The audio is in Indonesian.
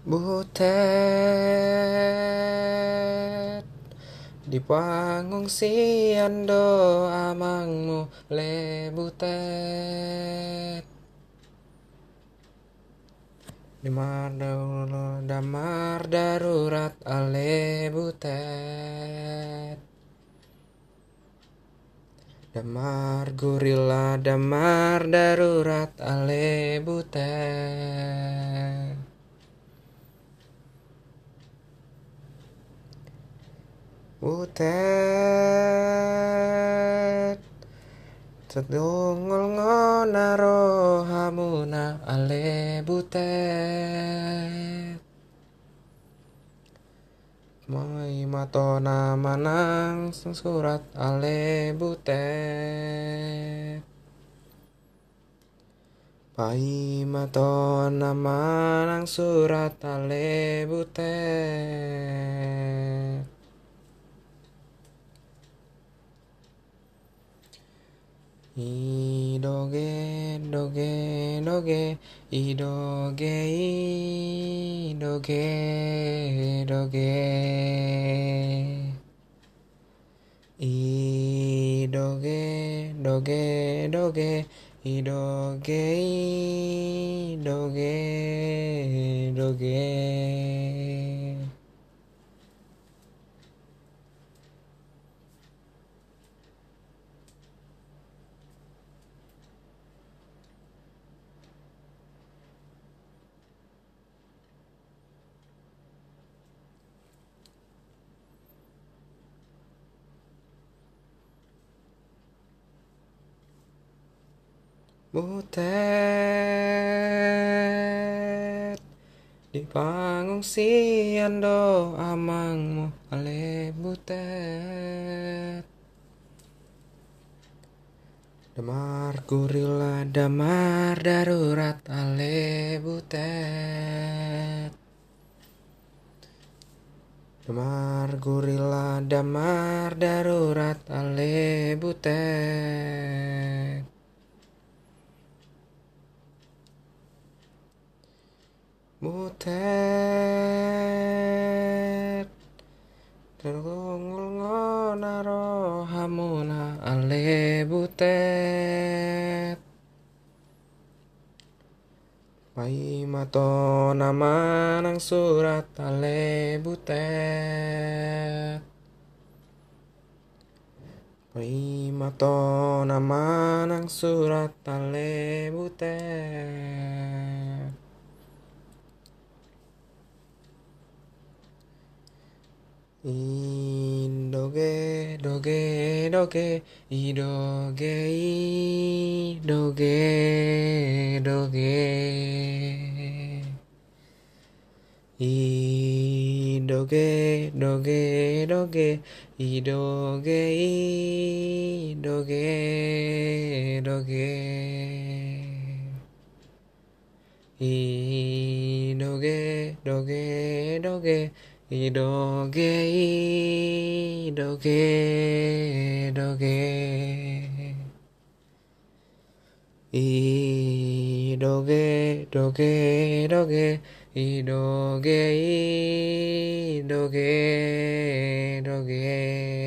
Butet. Di pangungsian do amangmu le butet. Damar darurat, damar darurat ale butet. Damar gorila, damar darurat ale butet Butet. Tedungol ngonaro hamuna ale butet. Mai matona manang surat ale butet. Pai matona manang surat ale butet 이러게 이러게 이러게 이러게 이러게 이러게 이러게 이러게 이러게 이러게 이러게 이러게 Butet di pangungsian do amangmu ale butet. Damar gorila damar darurat ale butet. Damar gorila damar darurat ale butet Butet. Tergongol ngonaro hamuna ale butet. Pai mato nama nang surat ale butet. Pai mato nama nang surat ale butet 이노게 노게 노게 이노게 이노게 노게 이노게 노게 노게 이노게 이노게 노게 이노게 노게 노게 idoge, idoge, doge. Idoge, doge, doge, idoge, idoge, doge.